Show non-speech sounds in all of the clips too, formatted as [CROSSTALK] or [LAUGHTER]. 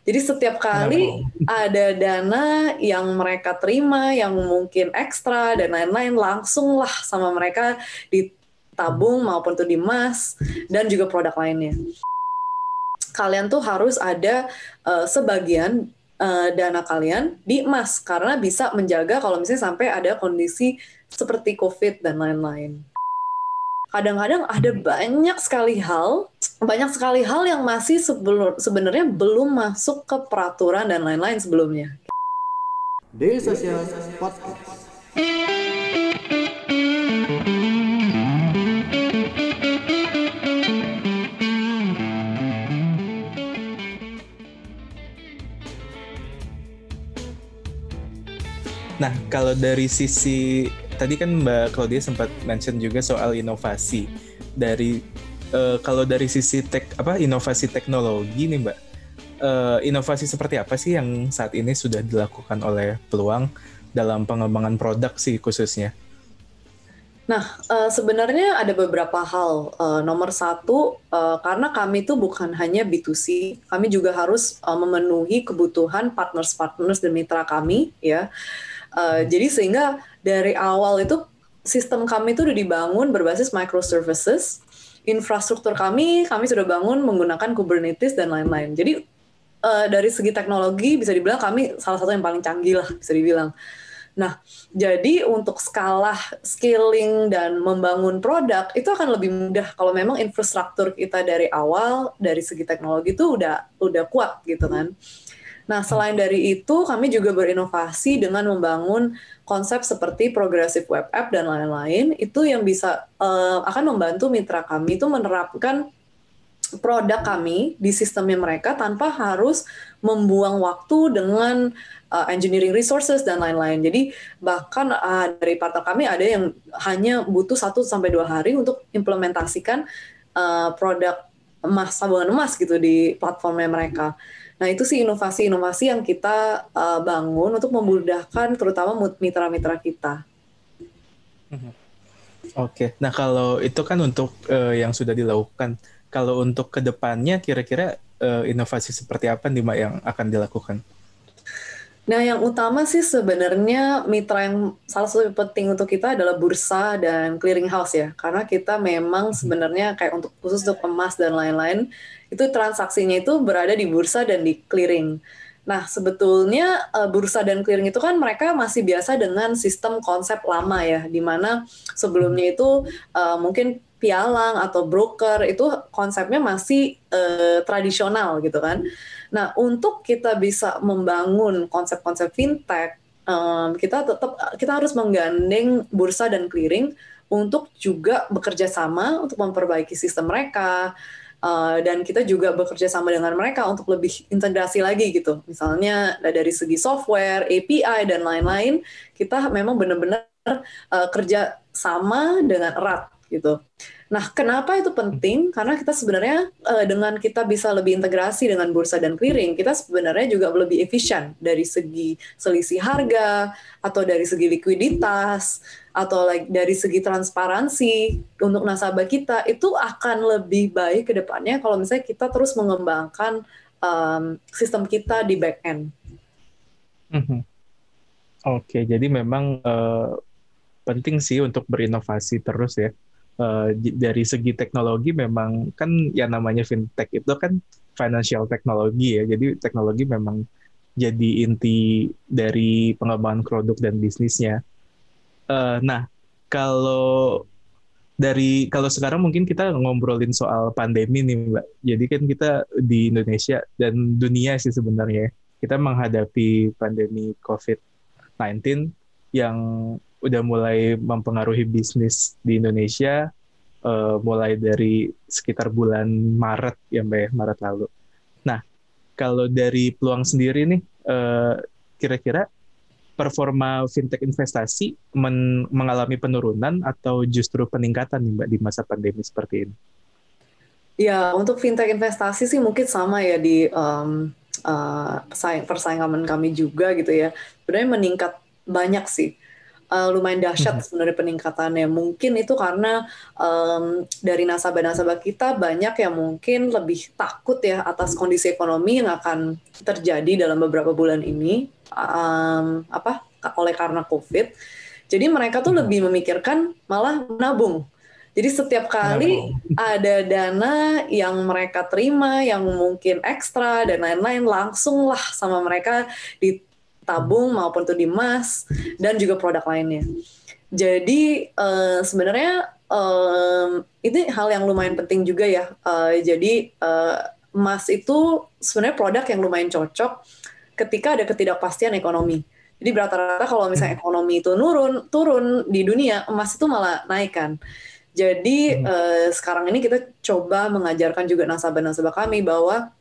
Jadi setiap kali ada dana yang mereka terima, yang mungkin ekstra dan lain-lain, langsunglah sama mereka ditabung maupun tuh dimas dan juga produk lainnya. Kalian tuh harus ada uh, sebagian uh, dana kalian di emas karena bisa menjaga kalau misalnya sampai ada kondisi seperti COVID dan lain-lain. Kadang-kadang ada banyak sekali hal, banyak sekali hal yang masih sebelum sebenarnya belum masuk ke peraturan dan lain-lain sebelumnya. Daily Social Podcast. Nah, kalau dari sisi tadi kan Mbak Claudia sempat mention juga soal inovasi dari uh, kalau dari sisi tek apa inovasi teknologi nih Mbak uh, inovasi seperti apa sih yang saat ini sudah dilakukan oleh peluang dalam pengembangan produk sih khususnya? Nah, uh, sebenarnya ada beberapa hal. Uh, nomor satu, uh, karena kami itu bukan hanya B2C, kami juga harus uh, memenuhi kebutuhan partners-partners dan mitra kami, ya. Uh, jadi sehingga dari awal itu sistem kami itu udah dibangun berbasis microservices. Infrastruktur kami kami sudah bangun menggunakan Kubernetes dan lain-lain. Jadi uh, dari segi teknologi bisa dibilang kami salah satu yang paling canggih lah bisa dibilang. Nah, jadi untuk skala scaling dan membangun produk itu akan lebih mudah kalau memang infrastruktur kita dari awal dari segi teknologi itu udah udah kuat gitu kan. Nah, selain dari itu, kami juga berinovasi dengan membangun konsep seperti progressive web app dan lain-lain. Itu yang bisa uh, akan membantu mitra kami itu menerapkan produk kami di sistemnya mereka tanpa harus membuang waktu dengan uh, engineering resources dan lain-lain. Jadi bahkan uh, dari partner kami ada yang hanya butuh satu sampai dua hari untuk implementasikan uh, produk emas tabungan emas gitu di platformnya mereka. Nah, itu sih inovasi-inovasi yang kita uh, bangun untuk memudahkan terutama mitra-mitra kita. Mhm. Oke, okay. nah kalau itu kan untuk uh, yang sudah dilakukan. Kalau untuk ke depannya, kira-kira uh, inovasi seperti apa nih Mbak yang akan dilakukan? Nah, yang utama sih sebenarnya mitra yang salah satu yang penting untuk kita adalah bursa dan clearing house ya. Karena kita memang mhm. sebenarnya kayak untuk khusus untuk emas dan lain-lain, itu transaksinya itu berada di bursa dan di clearing. Nah, sebetulnya uh, bursa dan clearing itu kan mereka masih biasa dengan sistem konsep lama ya, di mana sebelumnya itu uh, mungkin pialang atau broker itu konsepnya masih uh, tradisional gitu kan. Nah, untuk kita bisa membangun konsep-konsep fintech, um, kita tetap kita harus menggandeng bursa dan clearing untuk juga bekerja sama untuk memperbaiki sistem mereka. Uh, dan kita juga bekerja sama dengan mereka untuk lebih integrasi lagi gitu. Misalnya dari segi software, API dan lain-lain, kita memang benar-benar uh, kerja sama dengan erat gitu. Nah, kenapa itu penting? Karena kita sebenarnya uh, dengan kita bisa lebih integrasi dengan bursa dan clearing, kita sebenarnya juga lebih efisien dari segi selisih harga atau dari segi likuiditas atau like, dari segi transparansi untuk nasabah kita itu akan lebih baik ke depannya kalau misalnya kita terus mengembangkan um, sistem kita di back end. Mm -hmm. Oke, jadi memang uh, penting sih untuk berinovasi terus ya uh, dari segi teknologi memang kan yang namanya fintech itu kan financial technology ya. Jadi teknologi memang jadi inti dari pengembangan produk dan bisnisnya. Uh, nah, kalau dari kalau sekarang mungkin kita ngobrolin soal pandemi nih Mbak. Jadi kan kita di Indonesia dan dunia sih sebenarnya kita menghadapi pandemi COVID-19 yang udah mulai mempengaruhi bisnis di Indonesia uh, mulai dari sekitar bulan Maret ya Mbak ya, Maret lalu. Nah, kalau dari peluang sendiri nih uh, kira-kira performa fintech investasi men mengalami penurunan atau justru peningkatan nih Mbak di masa pandemi seperti ini? Ya, untuk fintech investasi sih mungkin sama ya di um, uh, persaingan kami juga gitu ya. Sebenarnya meningkat banyak sih uh, lumayan dahsyat sebenarnya peningkatannya. Mungkin itu karena um, dari nasabah-nasabah kita banyak yang mungkin lebih takut ya atas kondisi ekonomi yang akan terjadi dalam beberapa bulan ini um, apa oleh karena COVID. Jadi mereka tuh lebih memikirkan malah menabung jadi setiap kali ada dana yang mereka terima yang mungkin ekstra dan lain-lain langsunglah sama mereka ditabung maupun itu dimas dan juga produk lainnya. Jadi uh, sebenarnya um, ini hal yang lumayan penting juga ya. Uh, jadi uh, emas itu sebenarnya produk yang lumayan cocok ketika ada ketidakpastian ekonomi. Jadi rata-rata kalau misalnya hmm. ekonomi itu nurun, turun di dunia, emas itu malah naik kan. Jadi hmm. uh, sekarang ini kita coba mengajarkan juga nasabah-nasabah kami bahwa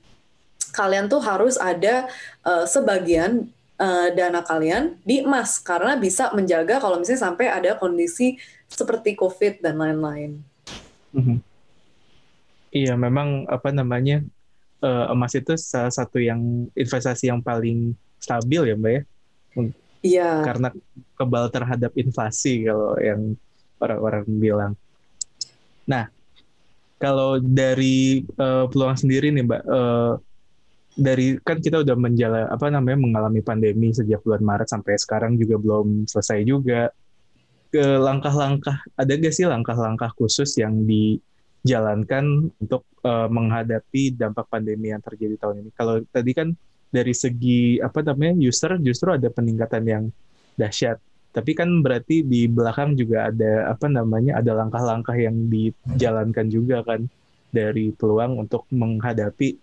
kalian tuh harus ada uh, sebagian uh, dana kalian di emas karena bisa menjaga kalau misalnya sampai ada kondisi seperti COVID dan lain-lain. Hmm. Iya, memang apa namanya uh, emas itu salah satu yang investasi yang paling stabil ya, Mbak ya. Iya. Karena kebal terhadap inflasi kalau yang orang-orang bilang. Nah, kalau dari uh, peluang sendiri nih, Mbak, uh, dari kan kita udah menjala apa namanya mengalami pandemi sejak bulan Maret sampai sekarang juga belum selesai juga. Ke langkah-langkah ada gak sih langkah-langkah khusus yang dijalankan untuk uh, menghadapi dampak pandemi yang terjadi tahun ini? Kalau tadi kan dari segi apa namanya user justru ada peningkatan yang dahsyat tapi kan berarti di belakang juga ada apa namanya ada langkah-langkah yang dijalankan juga kan dari peluang untuk menghadapi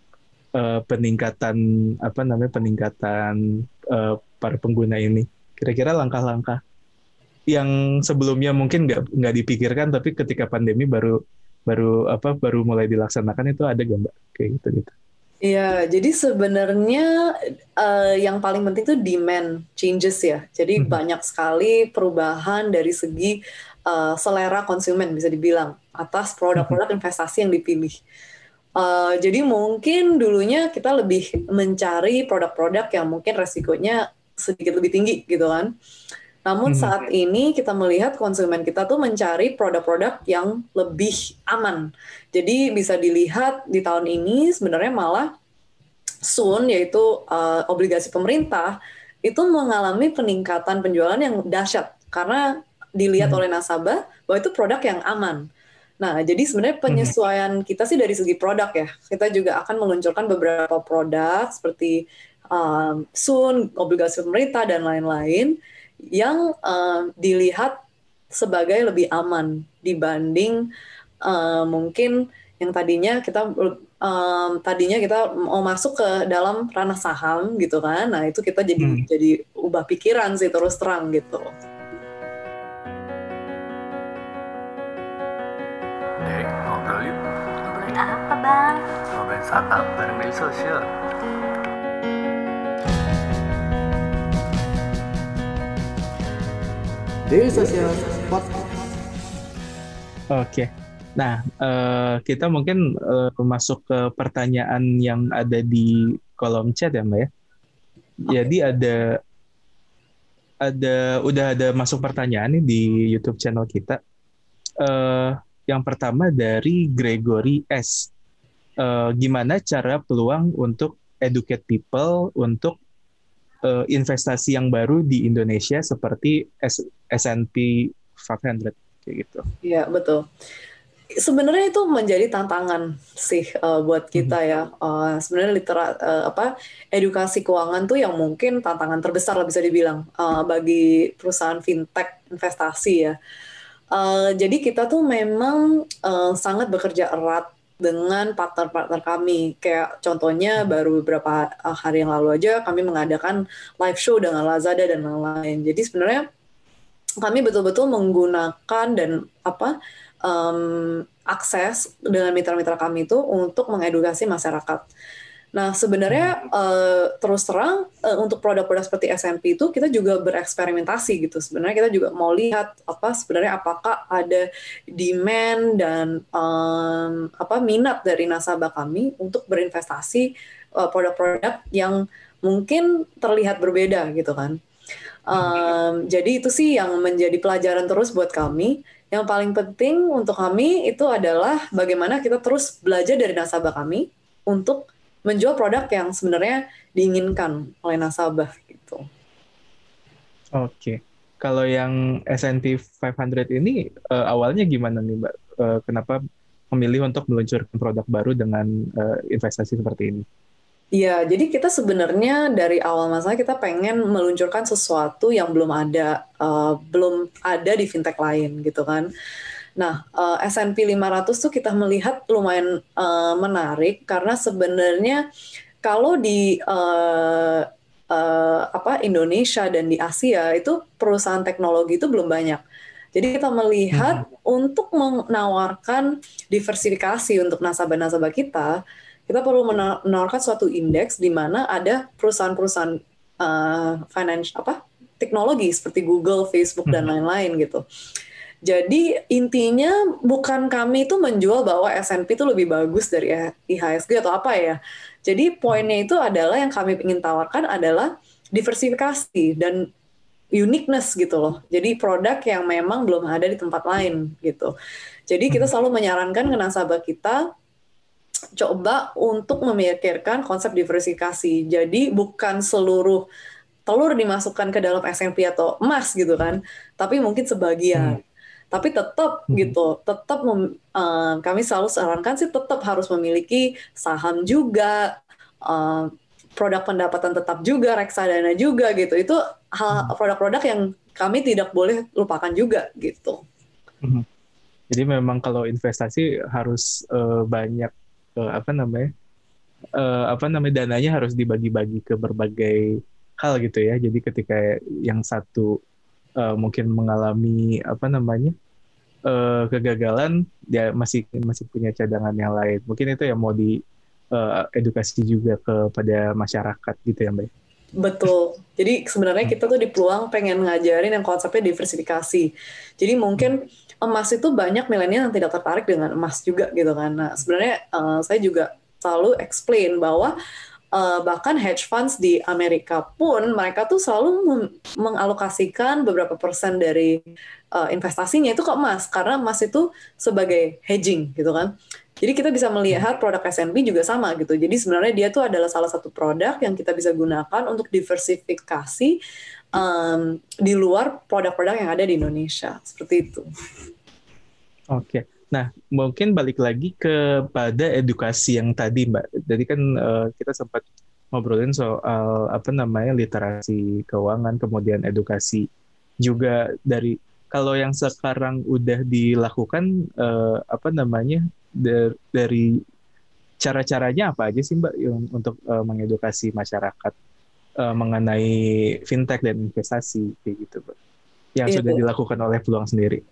uh, peningkatan apa namanya peningkatan uh, para pengguna ini kira-kira langkah-langkah yang sebelumnya mungkin nggak nggak dipikirkan tapi ketika pandemi baru baru apa baru mulai dilaksanakan itu ada gak mbak kayak gitu gitu Iya, jadi sebenarnya uh, yang paling penting itu demand changes ya. Jadi hmm. banyak sekali perubahan dari segi uh, selera konsumen bisa dibilang atas produk-produk hmm. investasi yang dipilih. Uh, jadi mungkin dulunya kita lebih mencari produk-produk yang mungkin resikonya sedikit lebih tinggi gitu kan. Namun hmm. saat ini kita melihat konsumen kita tuh mencari produk-produk yang lebih aman. Jadi bisa dilihat di tahun ini sebenarnya malah Sun yaitu uh, obligasi pemerintah itu mengalami peningkatan penjualan yang dahsyat karena dilihat hmm. oleh nasabah bahwa itu produk yang aman. Nah, jadi sebenarnya hmm. penyesuaian kita sih dari segi produk ya. Kita juga akan meluncurkan beberapa produk seperti um, Sun, obligasi pemerintah dan lain-lain yang uh, dilihat sebagai lebih aman dibanding uh, mungkin yang tadinya kita um, tadinya kita mau masuk ke dalam ranah saham gitu kan nah itu kita jadi hmm. jadi ubah pikiran sih terus terang gitu Dek, ngobrol yuk. Ngobrolin apa, Bang? Ngobrolin startup bareng media sosial. Daily Social Podcast. Oke. Nah, uh, kita mungkin uh, masuk ke pertanyaan yang ada di kolom chat ya, Mbak ya. Jadi ada ada udah ada masuk pertanyaan nih di YouTube channel kita. Uh, yang pertama dari Gregory S. Uh, gimana cara peluang untuk educate people untuk uh, investasi yang baru di Indonesia seperti S&P 500 kayak gitu. Iya betul. Sebenarnya itu menjadi tantangan sih uh, buat kita hmm. ya. Uh, sebenarnya literat uh, apa edukasi keuangan tuh yang mungkin tantangan terbesar lah bisa dibilang uh, bagi perusahaan fintech investasi ya. Uh, jadi kita tuh memang uh, sangat bekerja erat dengan partner-partner kami. Kayak contohnya baru beberapa uh, hari yang lalu aja kami mengadakan live show dengan Lazada dan lain-lain. Jadi sebenarnya kami betul-betul menggunakan dan apa um, akses dengan mitra-mitra kami itu untuk mengedukasi masyarakat. Nah, sebenarnya uh, terus terang uh, untuk produk-produk seperti SMP itu kita juga bereksperimentasi gitu. Sebenarnya kita juga mau lihat apa sebenarnya apakah ada demand dan um, apa minat dari nasabah kami untuk berinvestasi produk produk-produk yang mungkin terlihat berbeda gitu kan. Um, jadi itu sih yang menjadi pelajaran terus buat kami. Yang paling penting untuk kami itu adalah bagaimana kita terus belajar dari nasabah kami untuk menjual produk yang sebenarnya diinginkan oleh nasabah gitu. Oke. Kalau yang S&P 500 ini uh, awalnya gimana nih Mbak? Uh, kenapa memilih untuk meluncurkan produk baru dengan uh, investasi seperti ini? Iya, jadi kita sebenarnya dari awal masa kita pengen meluncurkan sesuatu yang belum ada, uh, belum ada di fintech lain gitu kan. Nah, uh, S&P 500 tuh kita melihat lumayan uh, menarik karena sebenarnya kalau di uh, uh, apa Indonesia dan di Asia itu perusahaan teknologi itu belum banyak. Jadi kita melihat hmm. untuk menawarkan diversifikasi untuk nasabah-nasabah kita kita perlu menawarkan suatu indeks di mana ada perusahaan-perusahaan uh, finance apa teknologi seperti Google, Facebook dan hmm. lain-lain gitu. Jadi intinya bukan kami itu menjual bahwa S&P itu lebih bagus dari IHSG atau apa ya. Jadi poinnya itu adalah yang kami ingin tawarkan adalah diversifikasi dan uniqueness gitu loh. Jadi produk yang memang belum ada di tempat lain gitu. Jadi kita hmm. selalu menyarankan ke nasabah kita coba untuk memikirkan konsep diversifikasi. Jadi bukan seluruh telur dimasukkan ke dalam SMP atau emas gitu kan, tapi mungkin sebagian. Hmm. Tapi tetap hmm. gitu, tetap uh, kami selalu sarankan sih tetap harus memiliki saham juga, uh, produk pendapatan tetap juga, reksadana juga gitu. Itu hal hmm. produk-produk yang kami tidak boleh lupakan juga gitu. Hmm. Jadi memang kalau investasi harus uh, banyak uh, apa namanya uh, apa namanya dananya harus dibagi-bagi ke berbagai hal gitu ya. Jadi ketika yang satu uh, mungkin mengalami apa namanya uh, kegagalan, dia masih masih punya cadangan yang lain. Mungkin itu yang mau di uh, edukasi juga kepada masyarakat gitu ya Mbak. Betul. Jadi sebenarnya kita tuh di peluang pengen ngajarin yang konsepnya diversifikasi. Jadi mungkin emas itu banyak milenial yang tidak tertarik dengan emas juga gitu kan. Nah sebenarnya uh, saya juga selalu explain bahwa uh, bahkan hedge funds di Amerika pun mereka tuh selalu mengalokasikan beberapa persen dari uh, investasinya itu ke emas karena emas itu sebagai hedging gitu kan. Jadi kita bisa melihat produk S&P juga sama gitu. Jadi sebenarnya dia tuh adalah salah satu produk yang kita bisa gunakan untuk diversifikasi um, di luar produk-produk yang ada di Indonesia. Seperti itu. Oke. Nah, mungkin balik lagi kepada edukasi yang tadi, Mbak. Jadi kan uh, kita sempat ngobrolin soal apa namanya literasi keuangan, kemudian edukasi juga dari kalau yang sekarang udah dilakukan uh, apa namanya dari cara-caranya apa aja sih Mbak untuk uh, mengedukasi masyarakat uh, mengenai fintech dan investasi kayak gitu Mbak yang Itu. sudah iya. dilakukan oleh peluang sendiri.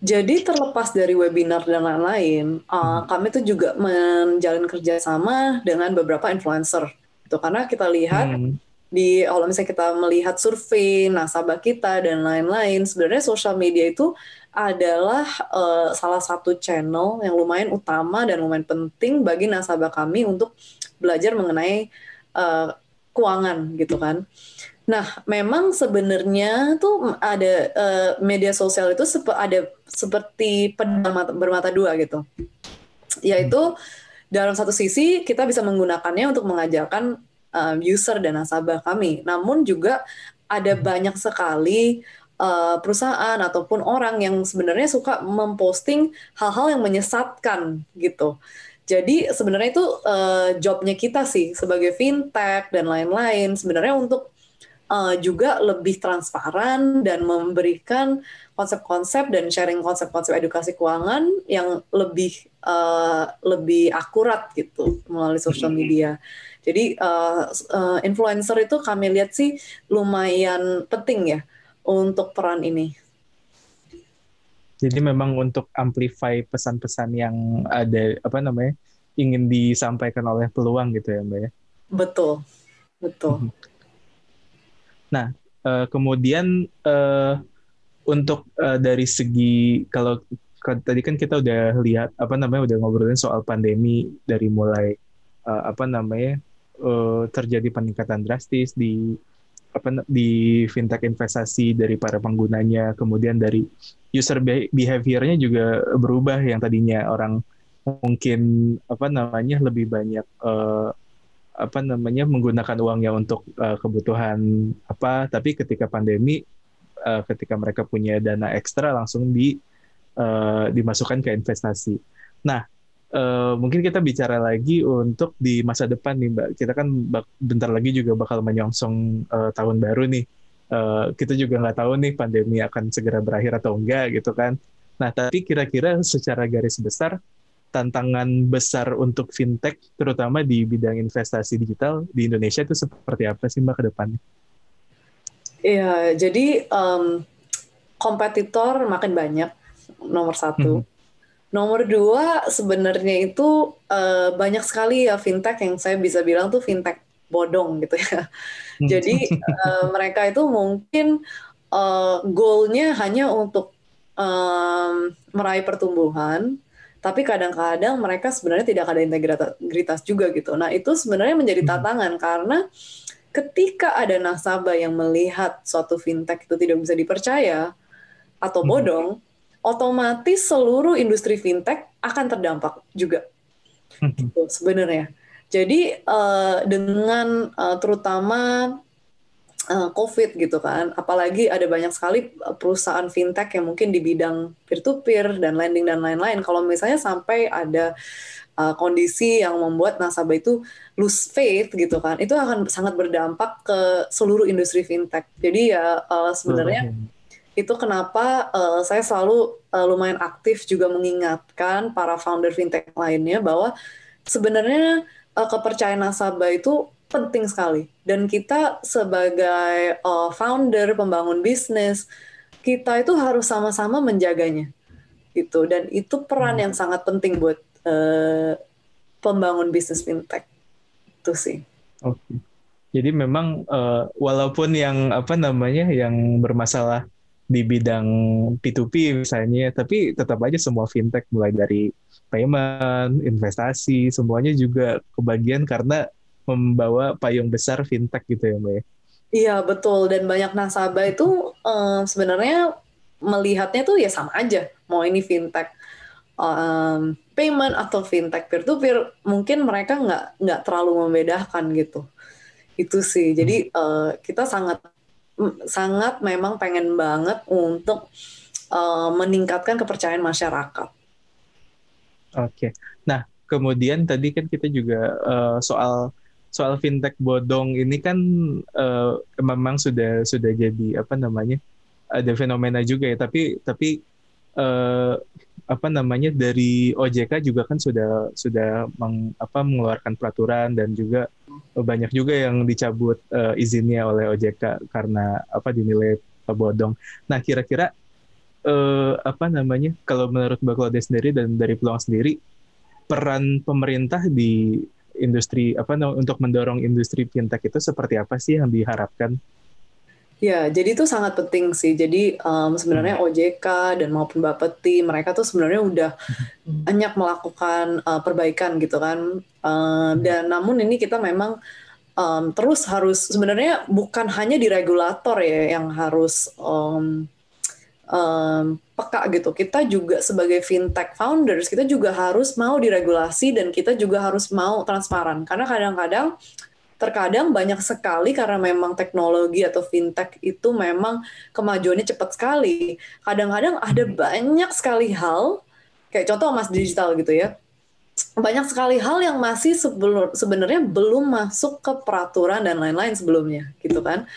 Jadi terlepas dari webinar dan lain-lain, uh, hmm. kami tuh juga menjalin kerjasama dengan beberapa influencer. Itu karena kita lihat hmm. di kalau misalnya kita melihat survei nasabah kita dan lain-lain, sebenarnya sosial media itu adalah uh, salah satu channel yang lumayan utama dan lumayan penting bagi nasabah kami untuk belajar mengenai uh, keuangan gitu kan. Nah, memang sebenarnya tuh ada uh, media sosial itu ada seperti pedang bermata dua gitu. Yaitu dalam satu sisi kita bisa menggunakannya untuk mengajarkan uh, user dan nasabah kami. Namun juga ada banyak sekali uh, perusahaan ataupun orang yang sebenarnya suka memposting hal-hal yang menyesatkan gitu. Jadi sebenarnya itu uh, jobnya kita sih sebagai fintech dan lain-lain sebenarnya untuk uh, juga lebih transparan dan memberikan konsep-konsep dan sharing konsep-konsep edukasi keuangan yang lebih uh, lebih akurat gitu melalui social media. Jadi uh, uh, influencer itu kami lihat sih lumayan penting ya untuk peran ini. Jadi memang untuk amplify pesan-pesan yang ada apa namanya ingin disampaikan oleh peluang gitu ya mbak ya. Betul, betul. Mhm. Nah uh, kemudian uh, untuk uh, dari segi kalau tadi kan kita udah lihat apa namanya udah ngobrolin soal pandemi dari mulai uh, apa namanya uh, terjadi peningkatan drastis di apa di fintech investasi dari para penggunanya, kemudian dari user behaviornya juga berubah yang tadinya orang mungkin apa namanya lebih banyak uh, apa namanya menggunakan uangnya untuk uh, kebutuhan apa, tapi ketika pandemi uh, ketika mereka punya dana ekstra langsung di uh, dimasukkan ke investasi. Nah, uh, mungkin kita bicara lagi untuk di masa depan nih Mbak. Kita kan bentar lagi juga bakal menyongsong uh, tahun baru nih. Uh, kita juga nggak tahu nih pandemi akan segera berakhir atau enggak gitu kan. Nah, tapi kira-kira secara garis besar tantangan besar untuk fintech terutama di bidang investasi digital di Indonesia itu seperti apa sih Mbak ke depannya? Iya, jadi um, kompetitor makin banyak nomor satu. Hmm. Nomor dua sebenarnya itu uh, banyak sekali ya fintech yang saya bisa bilang tuh fintech bodong gitu ya. Hmm. Jadi uh, mereka itu mungkin uh, goalnya hanya untuk um, meraih pertumbuhan, tapi kadang-kadang mereka sebenarnya tidak ada integritas juga gitu. Nah itu sebenarnya menjadi hmm. tantangan karena ketika ada nasabah yang melihat suatu fintech itu tidak bisa dipercaya atau hmm. bodong, hmm otomatis seluruh industri fintech akan terdampak juga. Hmm. Gitu, sebenarnya. Jadi uh, dengan uh, terutama uh, COVID gitu kan, apalagi ada banyak sekali perusahaan fintech yang mungkin di bidang peer-to-peer dan lending dan lain-lain. Kalau misalnya sampai ada uh, kondisi yang membuat nasabah itu lose faith gitu kan, itu akan sangat berdampak ke seluruh industri fintech. Jadi ya uh, sebenarnya itu kenapa uh, saya selalu uh, lumayan aktif juga mengingatkan para founder fintech lainnya bahwa sebenarnya uh, kepercayaan nasabah itu penting sekali dan kita sebagai uh, founder pembangun bisnis kita itu harus sama-sama menjaganya gitu dan itu peran hmm. yang sangat penting buat uh, pembangun bisnis fintech itu sih. Oke. Okay. Jadi memang uh, walaupun yang apa namanya yang bermasalah di bidang P2P misalnya, tapi tetap aja semua fintech mulai dari payment, investasi, semuanya juga kebagian karena membawa payung besar fintech gitu ya Mbak ya? Iya betul dan banyak nasabah itu um, sebenarnya melihatnya tuh ya sama aja mau ini fintech um, payment atau fintech peer to peer mungkin mereka nggak nggak terlalu membedakan gitu. Itu sih. Jadi uh, kita sangat sangat memang pengen banget untuk uh, meningkatkan kepercayaan masyarakat. Oke, nah kemudian tadi kan kita juga uh, soal soal fintech bodong ini kan uh, memang sudah sudah jadi apa namanya ada fenomena juga ya, tapi tapi uh, apa namanya dari OJK juga kan sudah sudah meng, apa mengeluarkan peraturan dan juga banyak juga yang dicabut uh, izinnya oleh OJK karena apa dinilai bodong. Nah kira-kira uh, apa namanya kalau menurut Mbak Claudia sendiri dan dari peluang sendiri peran pemerintah di industri apa untuk mendorong industri fintech itu seperti apa sih yang diharapkan? Ya, jadi itu sangat penting sih. Jadi um, sebenarnya hmm. OJK dan maupun Bapeti mereka tuh sebenarnya udah hmm. banyak melakukan uh, perbaikan gitu kan. Uh, dan namun ini kita memang um, terus harus sebenarnya bukan hanya di regulator ya yang harus um, um, peka gitu. Kita juga sebagai fintech founders kita juga harus mau diregulasi dan kita juga harus mau transparan. Karena kadang-kadang terkadang banyak sekali karena memang teknologi atau fintech itu memang kemajuannya cepat sekali. Kadang-kadang ada hmm. banyak sekali hal, kayak contoh emas digital gitu ya, banyak sekali hal yang masih sebelum sebenarnya belum masuk ke peraturan dan lain-lain sebelumnya, gitu kan.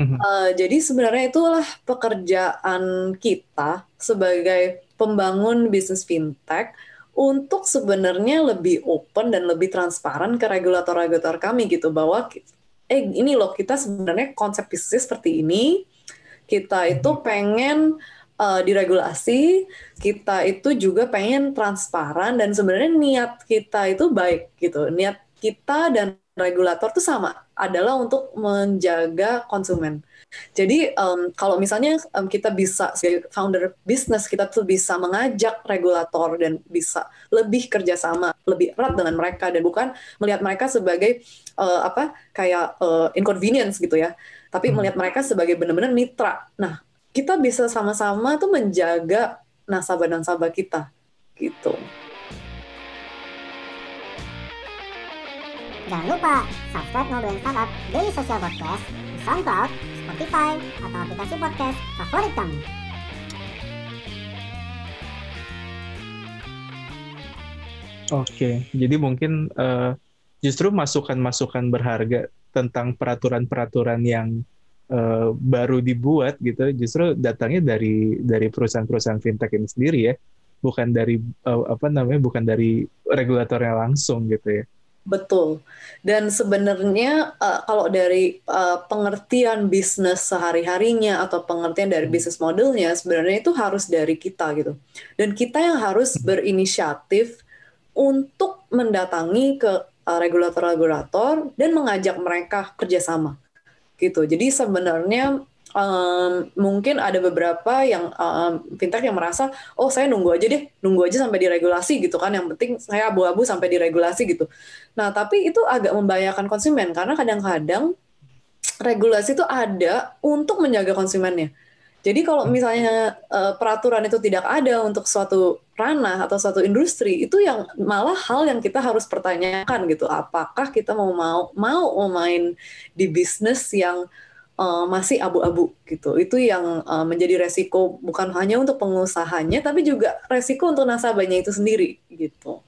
Uh, jadi sebenarnya itulah pekerjaan kita sebagai pembangun bisnis fintech untuk sebenarnya lebih open dan lebih transparan ke regulator-regulator kami gitu bahwa eh ini loh kita sebenarnya konsep bisnis seperti ini. Kita itu hmm. pengen uh, diregulasi. Kita itu juga pengen transparan dan sebenarnya niat kita itu baik gitu. Niat kita dan regulator tuh sama, adalah untuk menjaga konsumen. Jadi um, kalau misalnya um, kita bisa sebagai founder bisnis kita tuh bisa mengajak regulator dan bisa lebih kerjasama lebih erat dengan mereka dan bukan melihat mereka sebagai uh, apa kayak uh, inconvenience gitu ya, tapi hmm. melihat mereka sebagai benar-benar mitra. Nah kita bisa sama-sama tuh menjaga nasabah-nasabah kita gitu. Jangan lupa subscribe Ngobrolin Startup Daily Social Podcast di SoundCloud, Spotify, atau aplikasi podcast favorit kamu. Oke, jadi mungkin uh, justru masukan-masukan berharga tentang peraturan-peraturan yang uh, baru dibuat gitu, justru datangnya dari dari perusahaan-perusahaan fintech ini sendiri ya, bukan dari uh, apa namanya, bukan dari regulatornya langsung gitu ya. Betul. Dan sebenarnya uh, kalau dari uh, pengertian bisnis sehari-harinya atau pengertian dari hmm. bisnis modelnya sebenarnya itu harus dari kita gitu. Dan kita yang harus hmm. berinisiatif untuk mendatangi ke uh, regulator-regulator dan mengajak mereka kerjasama gitu. Jadi sebenarnya um, mungkin ada beberapa yang um, fintech yang merasa oh saya nunggu aja deh nunggu aja sampai diregulasi gitu kan. Yang penting saya abu-abu sampai diregulasi gitu. Nah tapi itu agak membahayakan konsumen karena kadang-kadang regulasi itu ada untuk menjaga konsumennya. Jadi kalau misalnya uh, peraturan itu tidak ada untuk suatu ranah atau suatu industri itu yang malah hal yang kita harus pertanyakan gitu. Apakah kita mau mau mau main di bisnis yang uh, masih abu-abu gitu. Itu yang uh, menjadi resiko bukan hanya untuk pengusahanya, tapi juga resiko untuk nasabahnya itu sendiri gitu.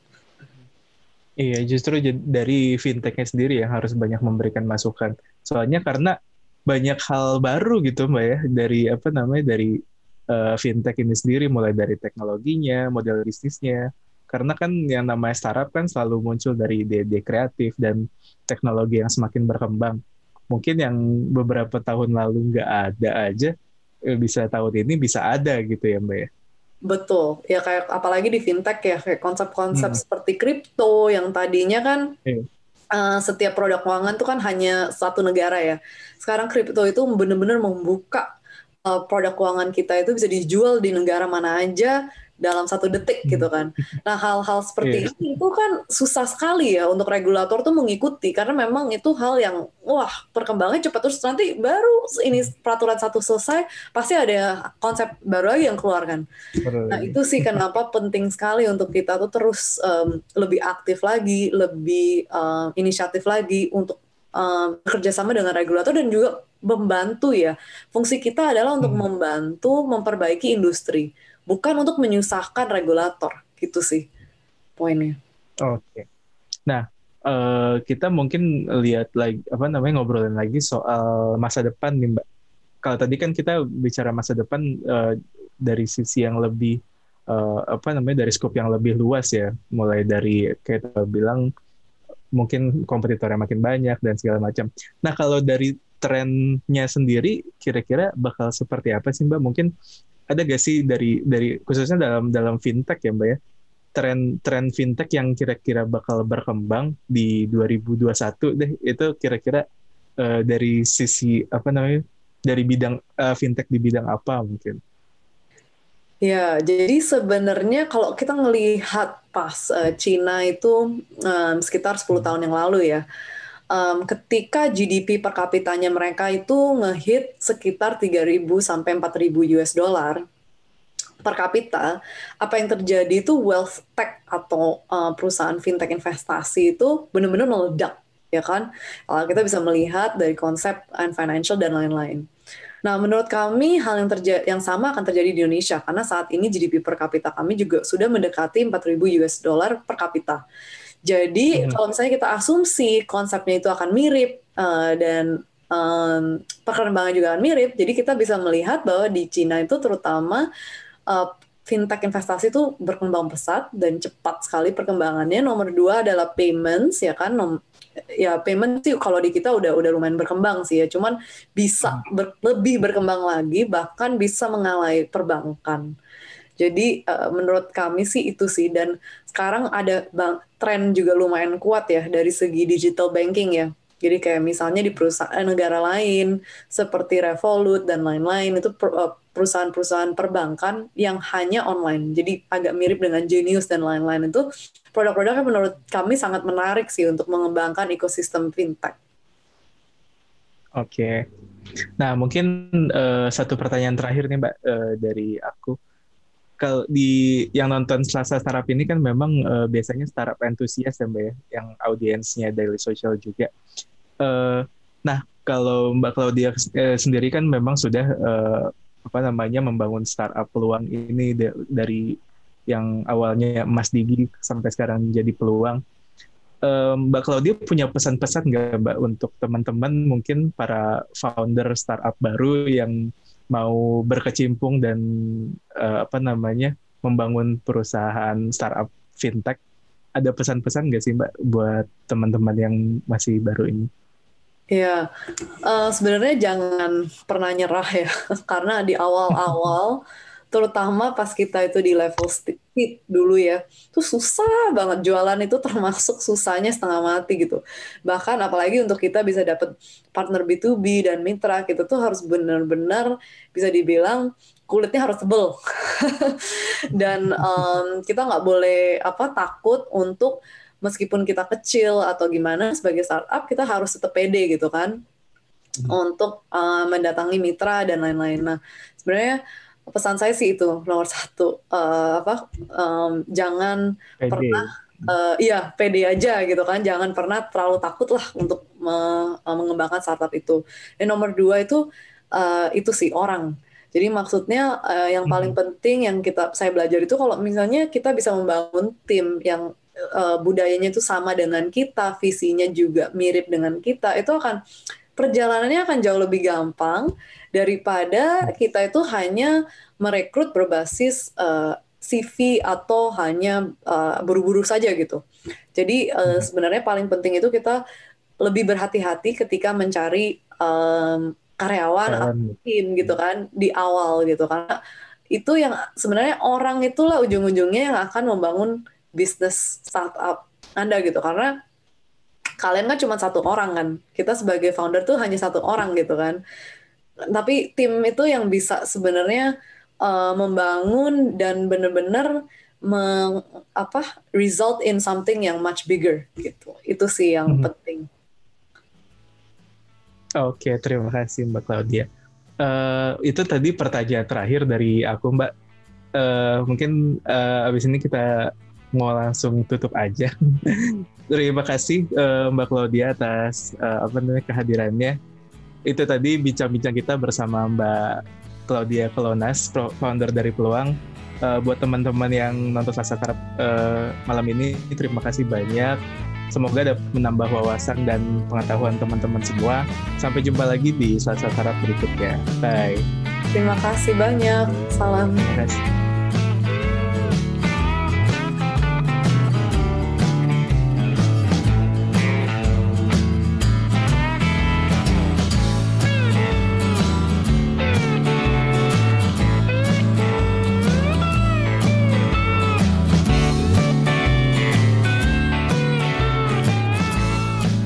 Iya, justru dari fintechnya sendiri yang harus banyak memberikan masukan. Soalnya karena banyak hal baru gitu, mbak ya, dari apa namanya dari uh, fintech ini sendiri, mulai dari teknologinya, model bisnisnya. Karena kan yang namanya startup kan selalu muncul dari ide-ide kreatif dan teknologi yang semakin berkembang mungkin yang beberapa tahun lalu nggak ada aja eh, bisa tahun ini bisa ada gitu ya mbak ya betul ya kayak apalagi di fintech ya kayak konsep-konsep hmm. seperti kripto yang tadinya kan hmm. uh, setiap produk keuangan tuh kan hanya satu negara ya sekarang kripto itu benar-benar membuka uh, produk keuangan kita itu bisa dijual di negara mana aja dalam satu detik gitu kan. Nah hal-hal seperti yeah. ini itu kan susah sekali ya untuk regulator tuh mengikuti karena memang itu hal yang wah perkembangannya cepat terus nanti baru ini peraturan satu selesai pasti ada konsep baru lagi yang keluar kan. Nah itu sih kenapa penting sekali untuk kita tuh terus um, lebih aktif lagi, lebih um, inisiatif lagi untuk um, bekerjasama dengan regulator dan juga membantu ya. Fungsi kita adalah untuk hmm. membantu memperbaiki industri bukan untuk menyusahkan regulator gitu sih poinnya. Oke. Okay. Nah, uh, kita mungkin lihat lagi apa namanya ngobrolin lagi soal masa depan nih Mbak. Kalau tadi kan kita bicara masa depan uh, dari sisi yang lebih uh, apa namanya dari skop yang lebih luas ya, mulai dari kayak bilang mungkin kompetitornya makin banyak dan segala macam. Nah, kalau dari trennya sendiri kira-kira bakal seperti apa sih Mbak? Mungkin ada gak sih dari dari khususnya dalam dalam fintech ya mbak ya? Tren tren fintech yang kira-kira bakal berkembang di 2021 deh itu kira-kira uh, dari sisi apa namanya dari bidang uh, fintech di bidang apa mungkin? Ya, jadi sebenarnya kalau kita ngelihat pas uh, Cina itu um, sekitar 10 tahun yang lalu ya, um, ketika GDP per kapitanya mereka itu ngehit sekitar 3.000 sampai 4.000 US dollar per kapita, apa yang terjadi itu wealth tech atau uh, perusahaan fintech investasi itu benar-benar meledak, ya kan? Uh, kita bisa melihat dari konsep and financial dan lain-lain. Nah, menurut kami hal yang terjadi yang sama akan terjadi di Indonesia karena saat ini GDP per kapita kami juga sudah mendekati 4.000 US dollar per kapita. Jadi hmm. kalau misalnya kita asumsi konsepnya itu akan mirip uh, dan um, perkembangan juga akan mirip, jadi kita bisa melihat bahwa di Cina itu terutama uh, fintech investasi itu berkembang pesat dan cepat sekali perkembangannya. Nomor dua adalah payments ya kan, Nom ya payment sih kalau di kita udah udah lumayan berkembang sih ya, cuman bisa hmm. ber lebih berkembang lagi bahkan bisa mengalahi perbankan. Jadi uh, menurut kami sih itu sih dan sekarang ada bang, tren juga lumayan kuat ya dari segi digital banking ya. Jadi kayak misalnya di perusahaan negara lain seperti Revolut dan lain-lain itu uh, perusahaan-perusahaan perbankan yang hanya online. Jadi agak mirip dengan Genius dan lain-lain itu produk-produknya menurut kami sangat menarik sih untuk mengembangkan ekosistem fintech. Oke. Okay. Nah, mungkin uh, satu pertanyaan terakhir nih Mbak uh, dari aku. Kalau di yang nonton Selasa Startup ini kan memang uh, biasanya startup entusias ya Mbak ya, yang audiensnya Daily Social juga. Uh, nah, kalau Mbak Claudia uh, sendiri kan memang sudah uh, apa namanya membangun startup peluang ini dari yang awalnya Mas Digi sampai sekarang jadi peluang um, Mbak Claudia punya pesan-pesan nggak Mbak untuk teman-teman mungkin para founder startup baru yang mau berkecimpung dan uh, apa namanya membangun perusahaan startup fintech ada pesan-pesan nggak sih Mbak buat teman-teman yang masih baru ini? Ya, uh, sebenarnya jangan pernah nyerah ya, [LAUGHS] karena di awal-awal terutama pas kita itu di level stick dulu ya itu susah banget. Jualan itu termasuk susahnya setengah mati gitu. Bahkan apalagi untuk kita bisa dapat partner B2B dan mitra kita tuh harus benar-benar bisa dibilang kulitnya harus tebel. [LAUGHS] Dan um, kita nggak boleh apa takut untuk meskipun kita kecil atau gimana sebagai startup kita harus tetap pede gitu kan hmm. untuk uh, mendatangi mitra dan lain-lain. Nah sebenarnya pesan saya sih itu nomor satu. Uh, apa um, jangan pede. pernah uh, iya pede aja gitu kan. Jangan pernah terlalu takut lah untuk me uh, mengembangkan startup itu. Dan nomor dua itu uh, itu sih orang. Jadi maksudnya uh, yang paling hmm. penting yang kita saya belajar itu kalau misalnya kita bisa membangun tim yang uh, budayanya itu sama dengan kita visinya juga mirip dengan kita itu akan perjalanannya akan jauh lebih gampang daripada kita itu hanya merekrut berbasis uh, eh, CV atau hanya uh, buru-buru saja gitu. Jadi uh, sebenarnya paling penting itu kita lebih berhati-hati ketika mencari um, karyawan. atau tim gitu kan di awal gitu. Karena itu yang sebenarnya orang itulah ujung-ujungnya yang akan membangun bisnis startup Anda gitu. Karena kalian kan cuma satu orang kan. Kita sebagai founder tuh hanya satu orang gitu kan tapi tim itu yang bisa sebenarnya uh, membangun dan benar-benar meng, apa result in something yang much bigger gitu. Itu sih yang hmm. penting. Oke okay, terima kasih mbak Claudia. Uh, itu tadi pertanyaan terakhir dari aku mbak. Uh, mungkin uh, abis ini kita mau langsung tutup aja. [LAUGHS] Terima kasih uh, mbak Claudia atas uh, apa namanya kehadirannya itu tadi bincang-bincang kita bersama Mbak Claudia Kelonas, founder dari Peluang. Uh, buat teman-teman yang nonton Selasa uh, malam ini, terima kasih banyak. Semoga dapat menambah wawasan dan pengetahuan teman-teman semua. Sampai jumpa lagi di Selasa berikutnya. Bye. Terima kasih banyak. Salam. Terima kasih.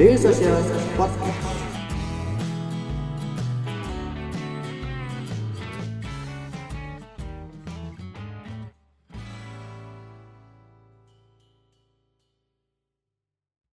Daily Social Podcast.